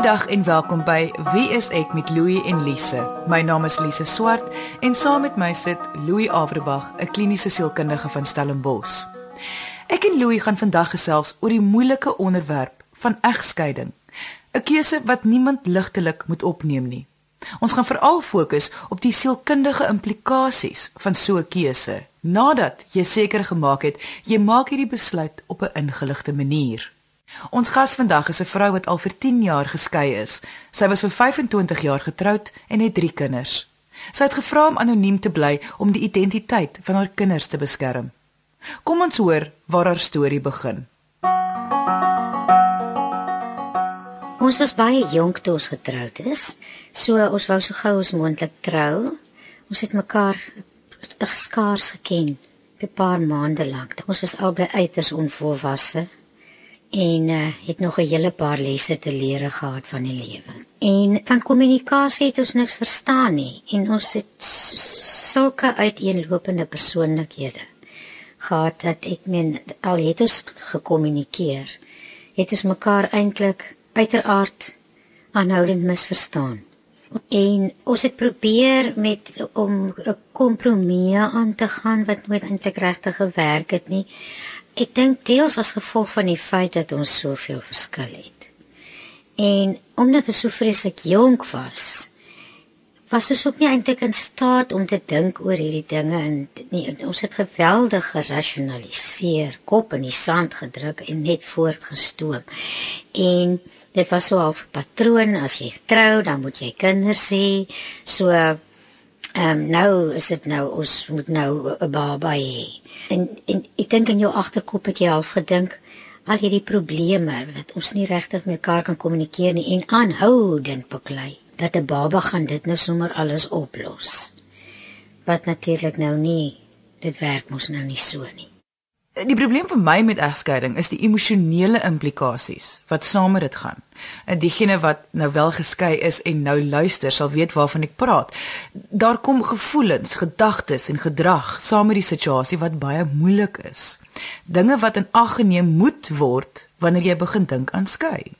Goeiedag en welkom by Wie is ek met Louie en Lise. My naam is Lise Swart en saam met my sit Louie Averbag, 'n kliniese sielkundige van Stellenbosch. Ek en Louie gaan vandag gesels oor die moeilike onderwerp van egskeiding. 'n Keuse wat niemand ligtelik moet opneem nie. Ons gaan veral fokus op die sielkundige implikasies van so 'n keuse nadat jy seker gemaak het jy maak hierdie besluit op 'n ingeligte manier. Ons gas vandag is 'n vrou wat al vir 10 jaar geskei is. Sy was vir 25 jaar getroud en het 3 kinders. Sy het gevra om anoniem te bly om die identiteit van haar kinders te beskerm. Kom ons hoor waar haar storie begin. Ons was baie jonk toe ons getroud is. So ons wou so gou as moontlik trou. Ons het mekaar skaars geken, 'n paar maande lank. Ons was albei uiters onvolwasse en uh, het nog 'n hele paar lesse te leer gehad van die lewe. En van kommunikasie het ons niks verstaan nie en ons het sulke uiteenlopende persoonlikhede gehad dat ek men al het ons gekommunikeer, het ons mekaar eintlik uiteraard aanhoudend misverstaan. En ons het probeer met om 'n kompromie aan te gaan wat nooit eintlik regtig gewerk het nie. Ek dink deels as gevolg van die feit dat ons soveel verskil het. En omdat ons so vreeslik jonk was, was ons ook nie eintlik in staat om te dink oor hierdie dinge en nie ons het geweldig gerasionaliseer, kop in die sand gedruk en net voortgestoom. En dit was so 'n patroon as jy trou, dan moet jy kinders hê. So Ehm um, nou is dit nou ons moet nou 'n baba hê. En en ek dink in jou agterkop het jy al gedink al hierdie probleme dat ons nie regtig mekaar kan kommunikeer nie en aanhoudend beklei dat 'n baba gaan dit nou sommer alles oplos. Wat natuurlik nou nie dit werk mos nou nie so nie. Die probleem vir my met egskeiding is die emosionele implikasies wat saam met dit gaan. En diegene wat nou wel geskei is en nou luister, sal weet waarvan ek praat. Daar kom gevoelens, gedagtes en gedrag saam met die situasie wat baie moeilik is. Dinge wat in ag geneem moet word wanneer jy begin dink aan skei.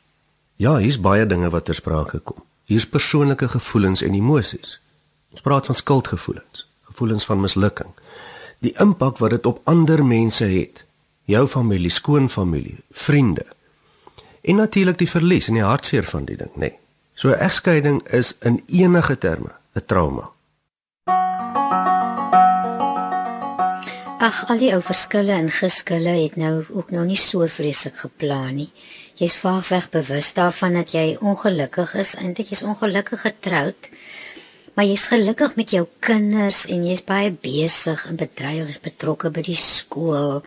Ja, hier's baie dinge wat ter sprake kom. Hier's persoonlike gevoelens en emosies. Ons praat van skuldgevoelens, gevoelens van mislukking die impak wat dit op ander mense het. Jou familie skoonfamilie vriende. En natuurlik die verlies en die hartseer van die ding nê nee. so 'n egskeiding is in enige terme 'n trauma. Ag al die ou verskille en geskille het nou ook nou nie so vreeslik geplan nie. Jy's vaagweg bewus daarvan dat jy ongelukkig is eintlik jy's ongelukkig getroud Maar jy's gelukkig met jou kinders en jy's baie besig en bedrywigs betrokke by die skool,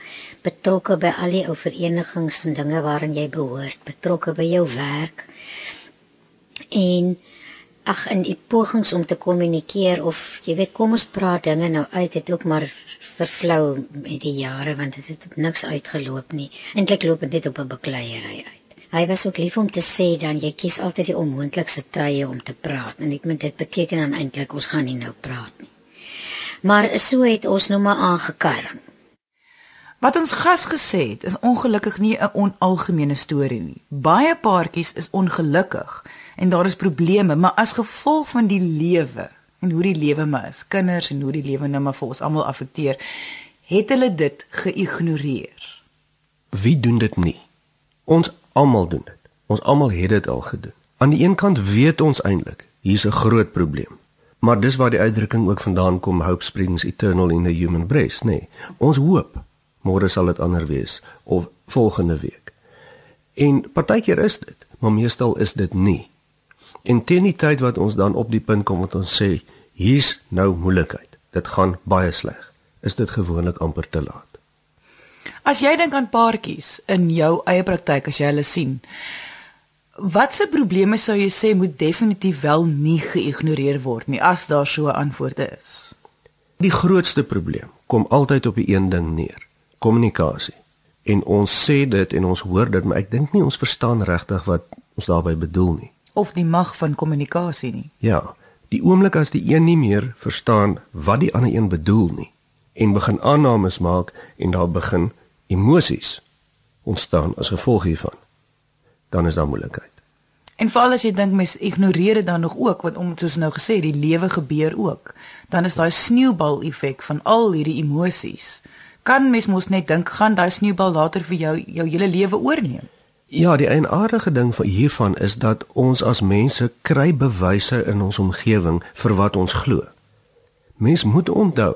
betrokke by al die ou verenigings en dinge waaraan jy behoort, betrokke by jou werk. En ag in die pogings om te kommunikeer of jy weet kom ons praat dinge nou uit het ook maar vervlou met die jare want dit het op niks uitgeloop nie. Eintlik loop dit net op 'n bekleierery uit. Hy was ook lief om te sê dan jy kies altyd die onmoontlikste tye om te praat en ek meen dit beteken dan eintlik ons gaan nie nou praat nie. Maar so het ons nou maar aangekarring. Wat ons gas gesê het is ongelukkig nie 'n onalgemene storie nie. Baie paartjies is ongelukkig en daar is probleme, maar as gevolg van die lewe en hoe die lewe maar is, kinders en hoe die lewe nou maar vir ons almal affekteer, het hulle dit geïgnoreer. Wie doen dit nie? Ons almal doen dit. Ons almal het dit al gedoen. Aan die een kant weet ons eintlik hier's 'n groot probleem. Maar dis waar die uitdrukking ook vandaan kom hope springs eternal in the human breast, nê. Nee, ons hoop môre sal dit ander wees of volgende week. En partykeer is dit, maar meestal is dit nie. En teen die tyd wat ons dan op die punt kom wat ons sê hier's nou moeilikheid. Dit gaan baie sleg. Is dit gewoonlik amper te laat. As jy dink aan paartjies in jou eie praktyk as jy hulle sien, watse probleme sou jy sê moet definitief wel nie geïgnoreer word nie as daar so 'n antwoord is? Die grootste probleem kom altyd op die een ding neer: kommunikasie. En ons sê dit en ons hoor dit, maar ek dink nie ons verstaan regtig wat ons daarmee bedoel nie. Of die mag van kommunikasie nie. Ja, die oomblik as die een nie meer verstaan wat die ander een bedoel nie en begin aannames maak en daar begin emosies ontstaan as gevolg hiervan, dan is daar moeilikheid. En veral as jy dink mens ignoreer dit dan nog ook want om soos nou gesê die lewe gebeur ook. Dan is daai sneeubal effek van al hierdie emosies. Kan mens mos net dink gaan daai sneeubal later vir jou jou hele lewe oorneem? Ja, die eienaardige ding van hiervan is dat ons as mense kry bewyse in ons omgewing vir wat ons glo. Mens moet onthou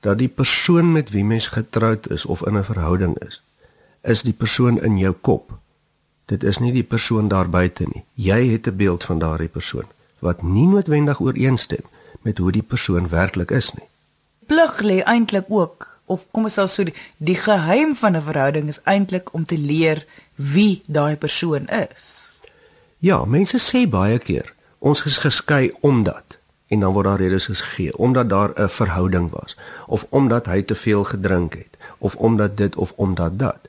dat die persoon met wie mens getroud is of in 'n verhouding is, is die persoon in jou kop. Dit is nie die persoon daar buite nie. Jy het 'n beeld van daardie persoon wat nie noodwendig ooreenstem met hoe die persoon werklik is nie. Plig lê eintlik ook of kom ons sê so die, die geheim van 'n verhouding is eintlik om te leer wie daai persoon is. Ja, mense sê baie keer ons is geskei omdat en dan word daar redes gegee omdat daar 'n verhouding was of omdat hy te veel gedrink het of omdat dit of omdat dat.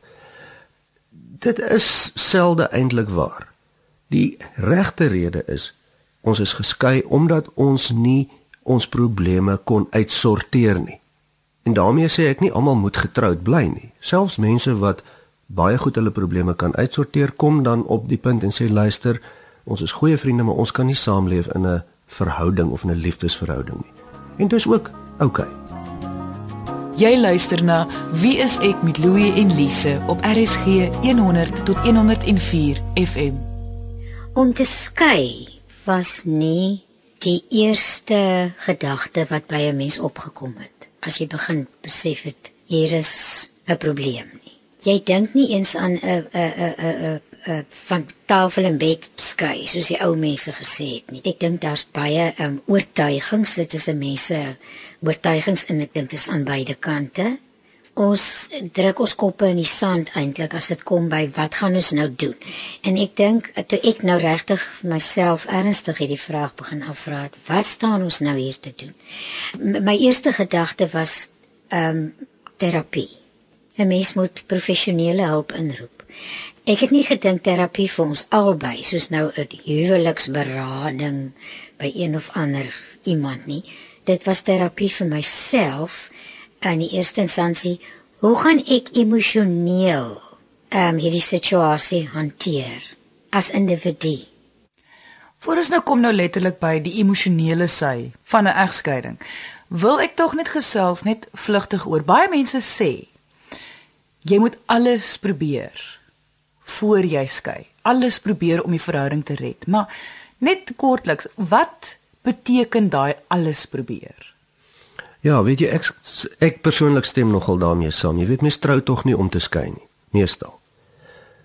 Dit is selde eintlik waar. Die regte rede is ons is geskei omdat ons nie ons probleme kon uitsorteer nie. En daarmee sê ek nie almal moet getroud bly nie. Selfs mense wat baie goed hulle probleme kan uitsorteer kom dan op die punt en sê luister, ons is goeie vriende, maar ons kan nie saamleef in 'n verhouding of in 'n liefdesverhouding nie. En dis ook oukei. Okay. Jy luister na Wie is ek met Louie en Lise op RSG 100 tot 104 FM. Om te skei was nie die eerste gedagte wat by 'n mens opgekom het. As jy begin besef het hier is 'n probleem nie. Jy dink nie eens aan 'n 'n 'n 'n 'n van tafel en bed skei soos die ou mense gesê het nie. Ek dink daar's baie um, oortuigings, dit is 'n mense oortuigings en ek dink dit is aan beide kante. Ons druk ons koppe in die sand eintlik as dit kom by wat gaan ons nou doen. En ek dink toe ek nou regtig myself ernstig hierdie vraag begin afvra, wat staan ons nou hier te doen? M my eerste gedagte was ehm um, terapie. 'n Mens moet professionele hulp inroep. Ek het nie gedink terapie vir ons albei soos nou 'n huweliksberading by een of ander iemand nie. Dit was terapie vir myself in die eerste instansie. Hoe gaan ek emosioneel ehm um, hierdie situasie hanteer as individu? Voor ons nou kom nou letterlik by die emosionele sy van 'n egskeiding. Wil ek tog net gesels net vlugtig oor. Baie mense sê jy moet alles probeer voor jy skei. Alles probeer om die verhouding te red. Maar net kortliks, wat beteken daai alles probeer? Ja, weet jy ek ek persoonlik stem nogal daarmee saam. Jy weet mens trou tog nie om te skei nie, meestal.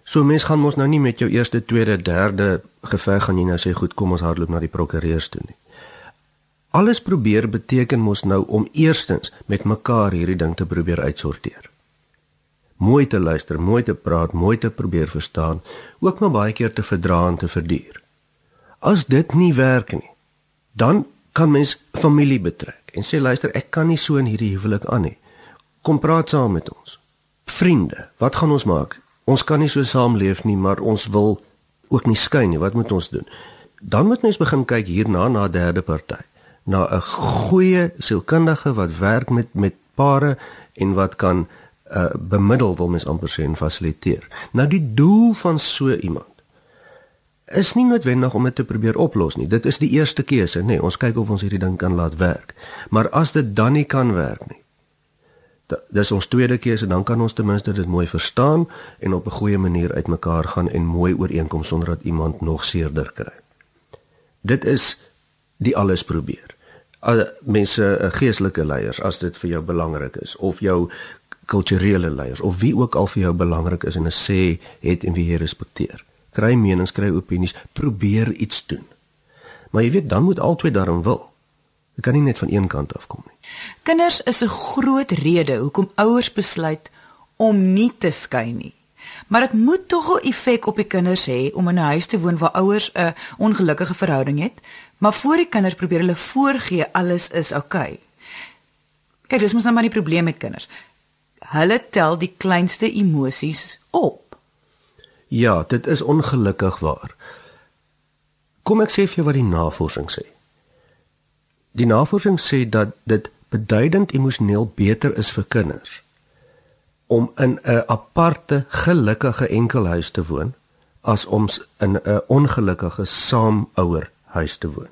So mens gaan mos nou nie met jou eerste, tweede, derde geveg gaan jy nou sê goed, kom ons hardloop na die prokureurs toe nie. Alles probeer beteken mos nou om eerstens met mekaar hierdie ding te probeer uitsorteer mooi te luister, mooi te praat, mooi te probeer verstaan, ook maar baie keer te verdra en te verduur. As dit nie werk nie, dan kan mens familie betrek en sê luister, ek kan nie so in hierdie huwelik aan nie. Kom praat saam met ons. Vriende, wat gaan ons maak? Ons kan nie so saamleef nie, maar ons wil ook nie skei nie. Wat moet ons doen? Dan moet mens begin kyk hierna na 'n derde party, na 'n goeie sielkundige wat werk met met pare en wat kan uh, bemiddel wil mens amper sê en fasiliteer. Nou die doel van so iemand is nie noodwendig om dit te probeer oplos nie. Dit is die eerste keuse, nê. Nee, ons kyk of ons hierdie ding kan laat werk. Maar as dit dan nie kan werk nie. Dis ons tweede keuse, dan kan ons ten minste dit mooi verstaan en op 'n goeie manier uitmekaar gaan en mooi ooreenkom sonder dat iemand nog seerder kry. Dit is die alles probeer. Al mense, eh, geestelike leiers as dit vir jou belangrik is of jou kulturele leiers of wie ook al vir jou belangrik is en 'n sê het en wie jy respekteer. Kry menings, kry opinies, probeer iets doen. Maar jy weet dan moet albei daarom wil. Dit kan nie net van een kant af kom nie. Kinders is 'n groot rede hoekom ouers besluit om nie te skei nie. Maar dit moet tog 'n effek op die kinders hê om in 'n huis te woon waar ouers 'n ongelukkige verhouding het, maar voor die kinders probeer hulle voorgee alles is oukei. Okay. Kyk, dis mos nou maar die probleem met kinders hulle tel die kleinste emosies op. Ja, dit is ongelukkig waar. Kom ek sê vir jou wat die navorsing sê. Die navorsing sê dat dit beduidend emosioneel beter is vir kinders om in 'n aparte, gelukkige enkelhuis te woon as om in 'n ongelukkige saamouer huis te woon.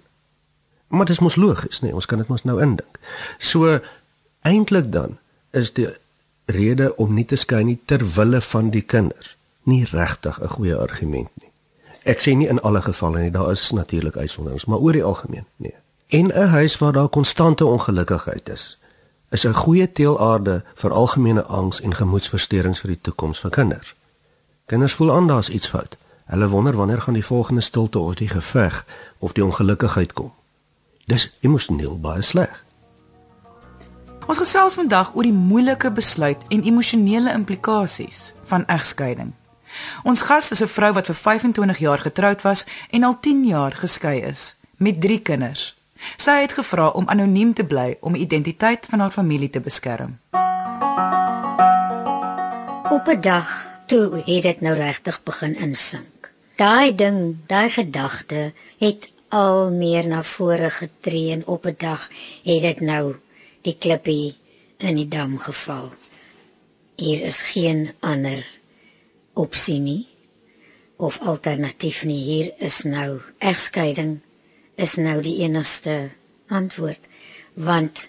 Maar dit is mos logies, nee, ons kan dit mos nou indink. So eintlik dan is die rede om nie te skei nie ter wille van die kinders nie regtig 'n goeie argument nie. Ek sê nie in alle gevalle nie, daar is natuurlik uitsonderings, maar oor die algemeen, nee. En 'n huis waar daar konstante ongelukkigheid is, is 'n goeie teelaarde vir algemene angs en gemoedsversteurings vir die toekoms van kinders. Kinders voel aan daar's iets fout. Hulle wonder wanneer gaan die volgende stilte of die geveg of die ongelukkigheid kom. Dis emosioneel baie sleg. Ons gesels vandag oor die moeilike besluit en emosionele implikasies van egskeiding. Ons gas is 'n vrou wat vir 25 jaar getroud was en al 10 jaar geskei is met 3 kinders. Sy het gevra om anoniem te bly om die identiteit van haar familie te beskerm. Op 'n dag toe het dit nou regtig begin insink. Daai ding, daai gedagte het al meer na vore getree en op 'n dag het dit nou die klippie in die dam geval. Hier is geen ander opsie nie of alternatief nie. Hier is nou egskeiding is nou die enigste antwoord want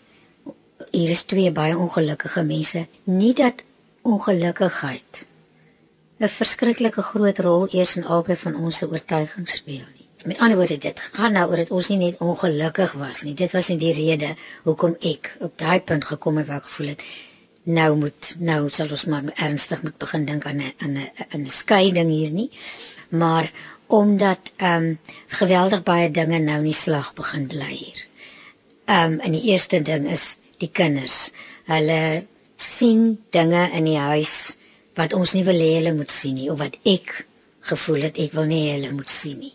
hier is twee baie ongelukkige mense. Nie dat ongelukkigheid 'n verskriklike groot rol eers in albei van ons se oortuigings speel nie. Met ander woorde, dit gaan nou oor dat ons nie net ongelukkig was nie. Dit was nie die rede hoekom ek op daai punt gekom het waar ek gevoel het nou moet nou sal ons maar ernstig moet begin dink aan 'n aan 'n 'n skeiding hier nie. Maar omdat ehm um, geweldig baie dinge nou nie slag begin bly hier. Ehm um, en die eerste ding is die kinders. Hulle sien dinge in die huis wat ons nie wil hê hulle moet sien nie of wat ek gevoel het ek wil nie hulle moet sien nie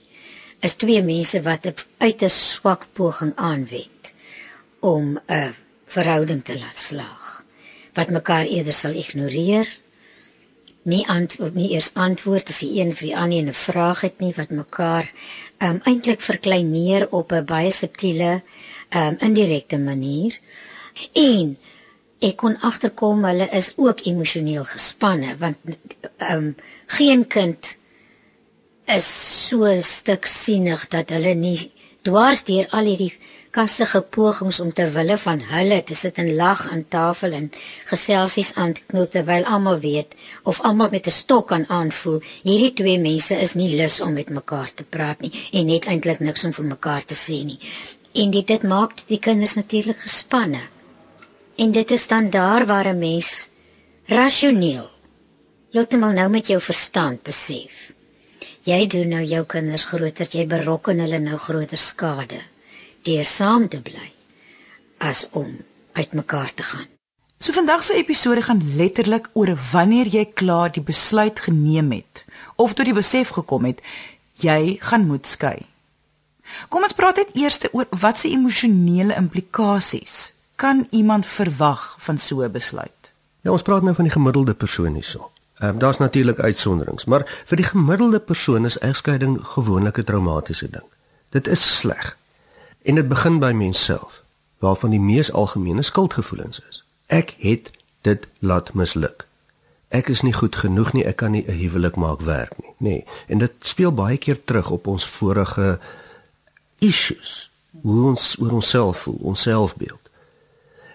is twee mense wat uit 'n swak poging aanwend om 'n verhouding te laat slaag wat mekaar eerder sal ignoreer. Nie antwoord nie eers antwoord as die een vir die ander 'n vraag het nie wat mekaar um, eintlik verkleineer op 'n baie subtiele um, indirekte manier. En ek kon agterkom hulle is ook emosioneel gespanne want um, geen kind is so stuk sienig dat hulle nie dwars deur al hierdie kassige pogings om ter wille van hulle te sit en lag aan tafel en geselsies aan te knoop terwyl almal weet of almal met 'n stok kan aanvoel hierdie twee mense is nie lus om met mekaar te praat nie en net eintlik niks om vir mekaar te sê nie. En dit dit maak die kinders natuurlik gespanne. En dit is dan daar waar 'n mens rasioneel heeltemal nou met jou verstand besef jy doen nou jou kinders groter, jy berokken hulle nou groter skade deur saam te bly as om uitmekaar te gaan. So vandag se episode gaan letterlik oor wanneer jy klaar die besluit geneem het of tot die besef gekom het jy gaan moet skei. Kom ons praat net eers oor wat se emosionele implikasies kan iemand verwag van so 'n besluit. Ja, ons praat nou van die gemiddelde persoon hierso. Ehm um, daar's natuurlik uitsonderings, maar vir die gemiddelde persoon is egskeiding gewoonlik 'n traumatiese ding. Dit is sleg. En dit begin by menself, waarvan die mees algemene skuldgevoelens is. Ek het dit laat misluk. Ek is nie goed genoeg nie, ek kan nie 'n huwelik maak werk nie, nê. Nee. En dit speel baie keer terug op ons vorige issues, hoe ons oor onsself voel, ons selfbeeld.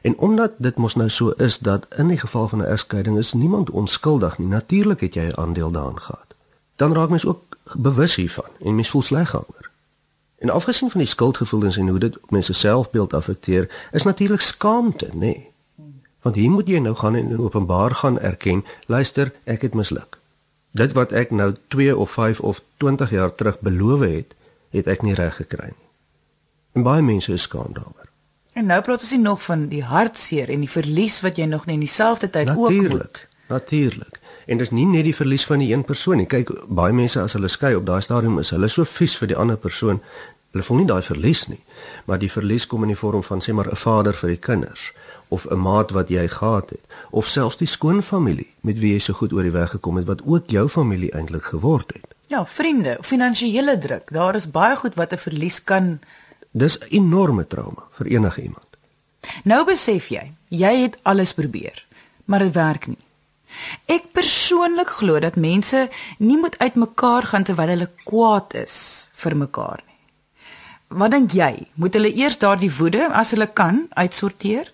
En omdat dit mos nou so is dat in die geval van 'n egskeiding is niemand onskuldig nie. Natuurlik het jy 'n aandeel daarin gehad. Dan raak mens ook bewus hiervan en mens voel sleg daaroor. En afgesien van die skuldgevoelens en hoe dit mense selfbeeld affekteer, is natuurlik skaamte, nê. Nee. Want hier moet jy nou gaan en openbaar gaan erken, luister, ek het misluk. Dit wat ek nou 2 of 5 of 20 jaar terug beloof het, het ek nie reg gekry nie. En baie mense is skaam daaroor. En nou praat ons nie nog van die hartseer en die verlies wat jy nog net in dieselfde tyd natuurlijk, ook moet. Natuurlik. En dis nie net die verlies van die een persoon nie. Kyk, baie mense as hulle skei op daai stadium is hulle so vies vir die ander persoon. Hulle voel nie daai verlies nie, maar die verlies kom in die vorm van sê maar 'n vader vir die kinders of 'n maat wat jy gehad het of selfs die skoonfamilie met wie jy so goed oor die weg gekom het wat ook jou familie eintlik geword het. Ja, vriende, finansiële druk. Daar is baie goed wat 'n verlies kan Dis 'n enorme trauma vir enige iemand. Nou besef jy, jy het alles probeer, maar dit werk nie. Ek persoonlik glo dat mense nie moet uitmekaar gaan terwyl hulle kwaad is vir mekaar nie. Wat dink jy? Moet hulle eers daardie woede as hulle kan uitsorteer?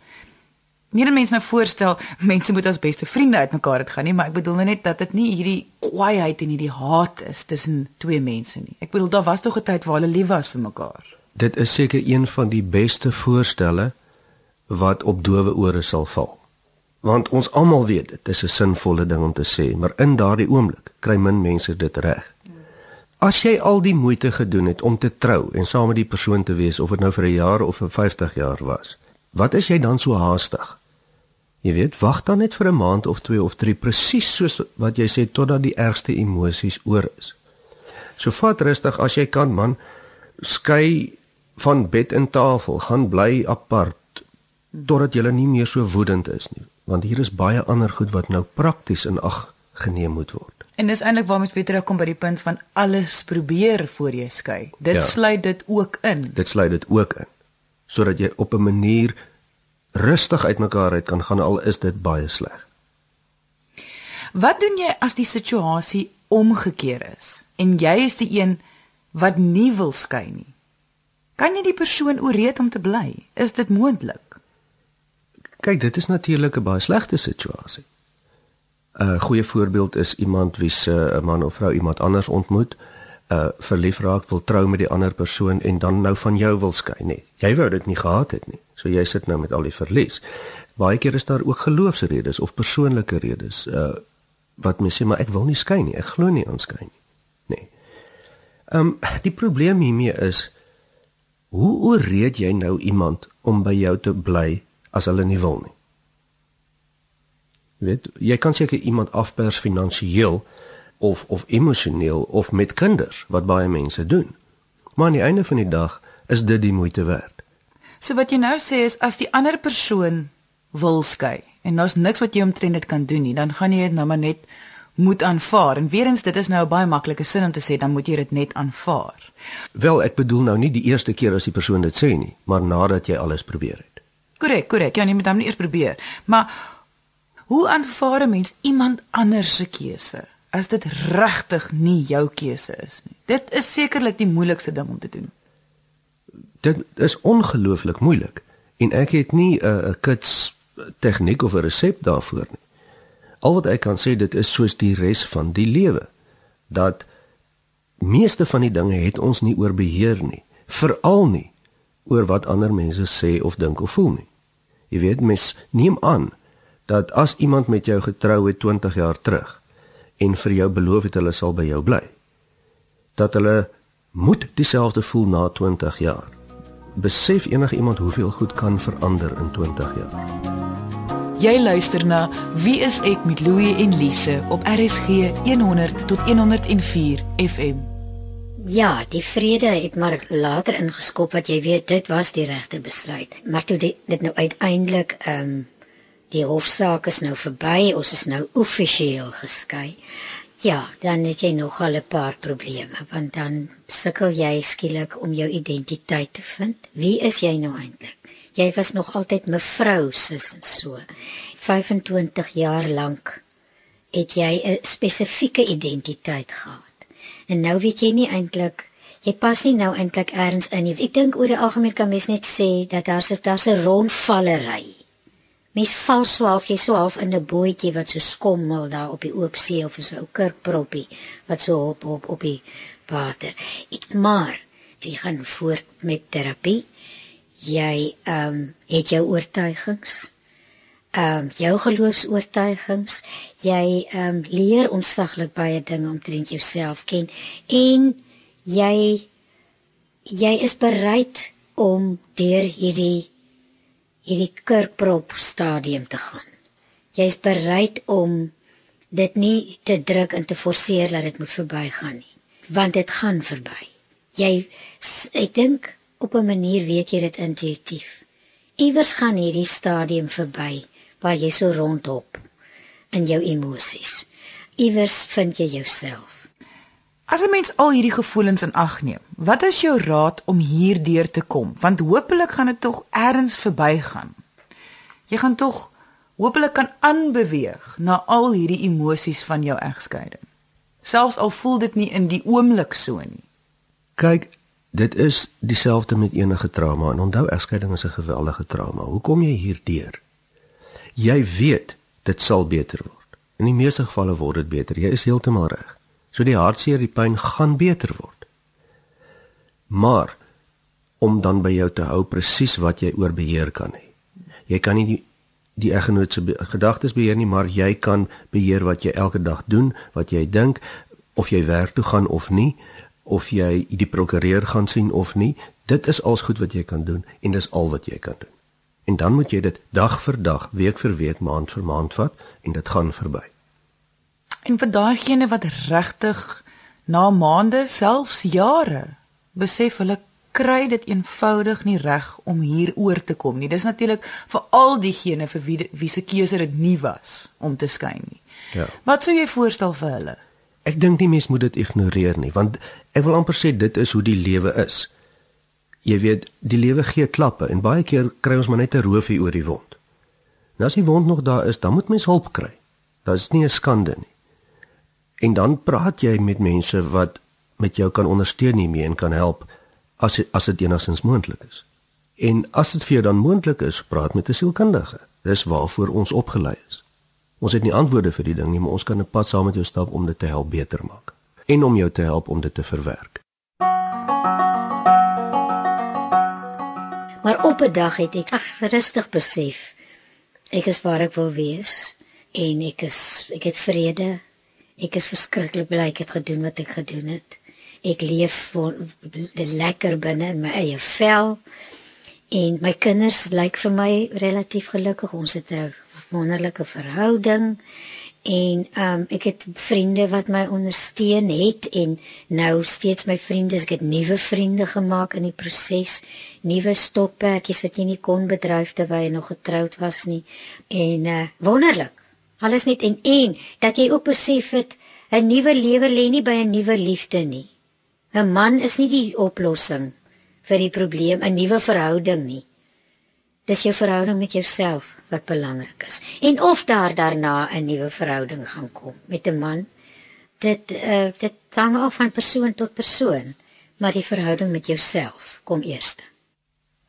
Nie dat mense nou voorstel mense moet as beste vriende uitmekaar het gaan nie, maar ek bedoel nou net dat dit nie hierdie kwaaiheid en hierdie haat is tussen twee mense nie. Ek bedoel daar was tog 'n tyd waar hulle lief was vir mekaar. Dit is seker een van die beste voorstelle wat op dowe ore sal val. Want ons almal weet dit is 'n sinvolle ding om te sê, maar in daardie oomblik kry min mense dit reg. As jy al die moeite gedoen het om te trou en saam met die persoon te wees of dit nou vir 'n jaar of vir 50 jaar was, wat is jy dan so haastig? Jy weet, wag dan net vir 'n maand of 2 of 3 presies soos wat jy sê totdat die ergste emosies oor is. So vat rustig as jy kan man, skei van bed en tafel, gaan bly apart totdat jy nie meer so woedend is nie, want hier is baie ander goed wat nou prakties in ag geneem moet word. En dis eintlik waar mens weer terugkom by die punt van alles probeer voor jy skei. Dit ja. sluit dit ook in. Dit sluit dit ook in. Sodat jy op 'n manier rustig uitmekaar uit kan gaan al is dit baie sleg. Wat doen jy as die situasie omgekeer is en jy is die een wat nie wil skei nie? Kan jy die persoon ooreed om te bly? Is dit moontlik? Kyk, dit is natuurlik 'n baie slegte situasie. 'n Goeie voorbeeld is iemand wie se 'n man of vrou iemand anders ontmoet, uh verlief raak, wil trou met die ander persoon en dan nou van jou wil skei, nee. Jy wou dit nie gehad het nie. So jy sit nou met al die verlies. Baie keer is daar ook geloofsredes of persoonlike redes uh wat mense sê maar ek wil nie skei nie. Ek glo nie aan skei nie. Nee. Ehm um, die probleem hiermee is hoe ooreed jy nou iemand om by jou te bly as hulle nie wil nie. Weet, jy kan seker iemand afpers finansiëel of of emosioneel of met kinders wat baie mense doen. Maar aan die einde van die dag is dit die moeite werd. So wat jy nou sê is as die ander persoon wil skei en daar's niks wat jy omtrent dit kan doen nie, dan gaan jy dit nou maar net moet aanvaar. En weer eens dit is nou 'n baie maklike sin om te sê dan moet jy dit net aanvaar. Wel, ek bedoel nou nie die eerste keer as die persoon dit sê nie, maar nadat jy alles probeer het. Korrek, korrek. Ja, jy moet hom nie eers probeer. Maar hoe aanvaar 'n mens iemand anders se keuse? as dit regtig nie jou keuse is nie. Dit is sekerlik die moeilikste ding om te doen. Dit is ongelooflik moeilik en ek het nie 'n 'n kits tegniek of 'n resep daarvoor nie. Al wat ek kan sê dit is soos die res van die lewe dat meeste van die dinge het ons nie oor beheer nie, veral nie oor wat ander mense sê of dink of voel nie. Jy weet mens neem aan dat as iemand met jou getrou het 20 jaar terug en vir jou beloof het hulle sal by jou bly. Dat hulle moet dieselfde voel na 20 jaar. Besef enige iemand hoeveel goed kan verander in 20 jaar. Jy luister na Wie is ek met Louie en Lise op RSG 100 tot 104 FM. Ja, die vrede het maar later ingeskop wat jy weet dit was die regte besluit. Maar toe dit, dit nou uiteindelik ehm um, die hofsaak is nou verby, ons is nou offisieel geskei. Ja, dan het jy nogal 'n paar probleme, want dan sukkel jy skielik om jou identiteit te vind. Wie is jy nou eintlik? Jy was nog altyd mevrou sis en so. 25 jaar lank het jy 'n spesifieke identiteit gehad. En nou weet jy nie eintlik Jy pas nie nou eintlik eers in nie. Ek dink oor die algemeen kan mens net sê dat daar se daar's 'n rondvallery Mens val so half jy so half in 'n bootjie wat so skommel daar op die oop see of so 'n kurkproppie wat so op op op die water. Ek maar jy gaan voort met terapie. Jy ehm um, het jou oortuigings. Ehm um, jou geloofs-oortuigings. Jy ehm um, leer onsaglik baie dinge omtrent jouself ken en jy jy is bereid om deur hierdie hierdie kurkprop stadium te gaan. Jy's bereid om dit nie te druk en te forceer dat dit moet verbygaan nie, want dit gaan verby. Jy ek dink op 'n manier weet jy dit intuïtief. Iewers gaan hierdie stadium verby waar jy so rondhop in jou emosies. Iewers vind jy jouself. As 'n mens al hierdie gevoelens in ag neem, wat is jou raad om hierdeur te kom? Want hopelik gaan dit tog eers verbygaan. Jy gaan tog hopelik kan aanbeweeg na al hierdie emosies van jou egskeiding. Selfs al voel dit nie in die oomblik so nie. Kyk, dit is dieselfde met enige trauma en onthou egskeiding is 'n geweldige trauma. Hoe kom jy hierdeur? Jy weet dit sal beter word. In die meeste gevalle word dit beter. Jy is heeltemal reg. So die hartseer, die pyn gaan beter word. Maar om dan by jou te hou presies wat jy oor beheer kan hê. Jy kan nie die, die eggenoot se gedagtes beheer nie, maar jy kan beheer wat jy elke dag doen, wat jy dink of jy werk toe gaan of nie, of jy die prokureur gaan sien of nie. Dit is als goed wat jy kan doen en dis al wat jy kan doen. En dan moet jy dit dag vir dag, week vir week, maand vir maand vat en dit gaan verby. En vir daaiene wat regtig na maande, selfs jare besef hulle kry dit eenvoudig nie reg om hier oor te kom nie. Dis natuurlik vir al diegene vir wie wie se keuse dit nie was om te skyn nie. Ja. Wat sou jy voorstel vir hulle? Ek dink nie mens moet dit ignoreer nie, want ek wil amper sê dit is hoe die lewe is. Jy weet, die lewe gee klappe en baie keer kry ons maar net 'n roofie oor die wond. En as die wond nog daar is, dan moet mens hulp kry. Dit is nie 'n skande nie. En dan praat jy met mense wat met jou kan ondersteun hiermee en kan help as as dit enigstens moontlik is. En as dit vir jou dan moontlik is, praat met 'n sielkundige. Dis waarvoor ons opgelei is. Ons het nie antwoorde vir die ding nie, maar ons kan 'n pad saam met jou stap om dit te help beter maak en om jou te help om dit te verwerk. Maar op 'n dag het ek ag rustig besef ek is waar ek wil wees en ek is ek het vrede. Ek is verskriklik bly ek het gedoen wat ek gedoen het. Ek leef vir die lekker binne in my eie vel. En my kinders lyk vir my relatief gelukkig. Ons het 'n wonderlike verhouding en ehm um, ek het vriende wat my ondersteun het en nou steeds my vriende, ek het nuwe vriende gemaak in die proses, nuwe stokperdjies wat jy nie kon bedryf terwyl jy nog getroud was nie. En uh wonderlik. Alles net en en dat jy ook besef het 'n nuwe lewe lê nie by 'n nuwe liefde nie. 'n Man is nie die oplossing vir die probleem 'n nuwe verhouding nie. Dis jou verhouding met jouself wat belangrik is. En of daar daarna 'n nuwe verhouding gaan kom met 'n man, dit uh, dit hang af van persoon tot persoon, maar die verhouding met jouself kom eers.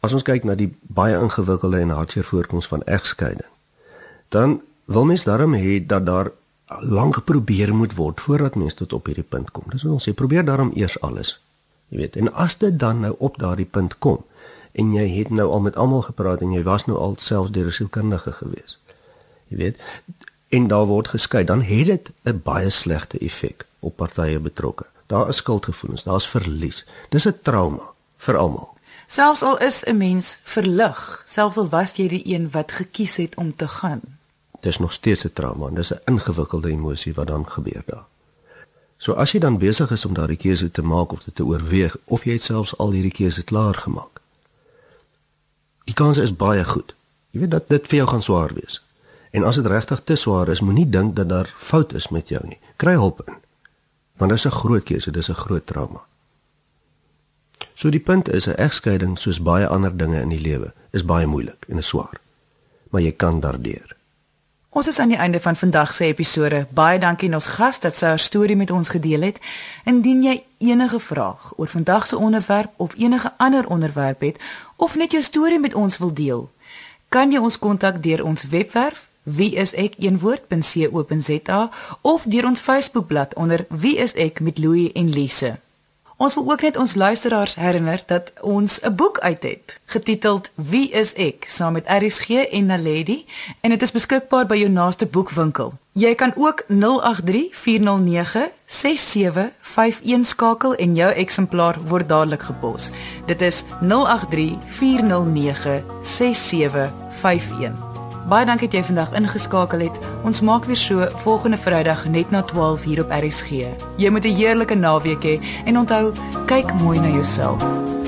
As ons kyk na die baie ingewikkelde en hartseer voorkoms van egskeiding, dan wil mens daarom hê dat daar lank probeer moet word voordat mens tot op hierdie punt kom. Dis wat ons sê, probeer daarom eers alles. Jy weet, en as dit dan nou op daardie punt kom en jy het nou al met almal gepraat en jy was nou al selfs deur 'n sielkundige gewees. Jy weet, en daar word geskei, dan het dit 'n baie slegte effek op partye betrokke. Daar is skuldgevoelens, daar's verlies. Dis 'n trauma vir almal. Selfs al is 'n mens verlig, selfs al was jy die een wat gekies het om te gaan dis nog steeds 'n trauma en dis 'n ingewikkelde emosie wat dan gebeur daar. So as jy dan besig is om daardie keuse te maak of dit te oorweeg of jy selfs al hierdie keuse klaar gemaak. Die kans is baie goed. Jy weet dat dit vir jou gaan swaar wees. En as dit regtig te swaar is, moenie dink dat daar fout is met jou nie. Kry hulp in. Want dit is 'n groot keuse, dis 'n groot trauma. So die punt is 'n egskeiding soos baie ander dinge in die lewe is baie moeilik en is swaar. Maar jy kan daardeur. Ons is aan die einde van vandag se episode. Baie dankie aan ons gas dat sy haar storie met ons gedeel het. Indien jy enige vraag oor vandag se onderwerp of enige ander onderwerp het of net jou storie met ons wil deel, kan jy ons kontak deur ons webwerf wieisek.co.za of deur ons Facebookblad onder wieisek met Louie en Lise. Ons wil ook net ons luisteraars herinner dat ons 'n boek uit het getiteld Wie is ek saam met RSG en Naledi en dit is beskikbaar by jou naaste boekwinkel. Jy kan ook 0834096751 skakel en jou eksemplaar word dadelik gepos. Dit is 0834096751. Baie dankie dat jy vandag ingeskakel het. Ons maak weer so volgende Vrydag net na 12 hier op RSG. Jy moet 'n heerlike naweek hê he, en onthou, kyk mooi na jouself.